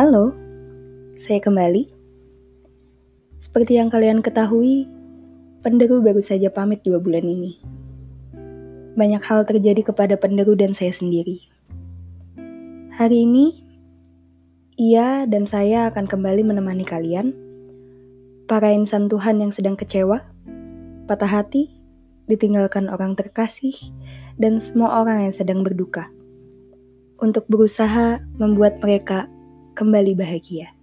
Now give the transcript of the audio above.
Halo, saya kembali. Seperti yang kalian ketahui, Penderu baru saja pamit dua bulan ini. Banyak hal terjadi kepada Penderu dan saya sendiri. Hari ini, ia dan saya akan kembali menemani kalian, para insan Tuhan yang sedang kecewa, patah hati, ditinggalkan orang terkasih, dan semua orang yang sedang berduka, untuk berusaha membuat mereka kembali bahagia.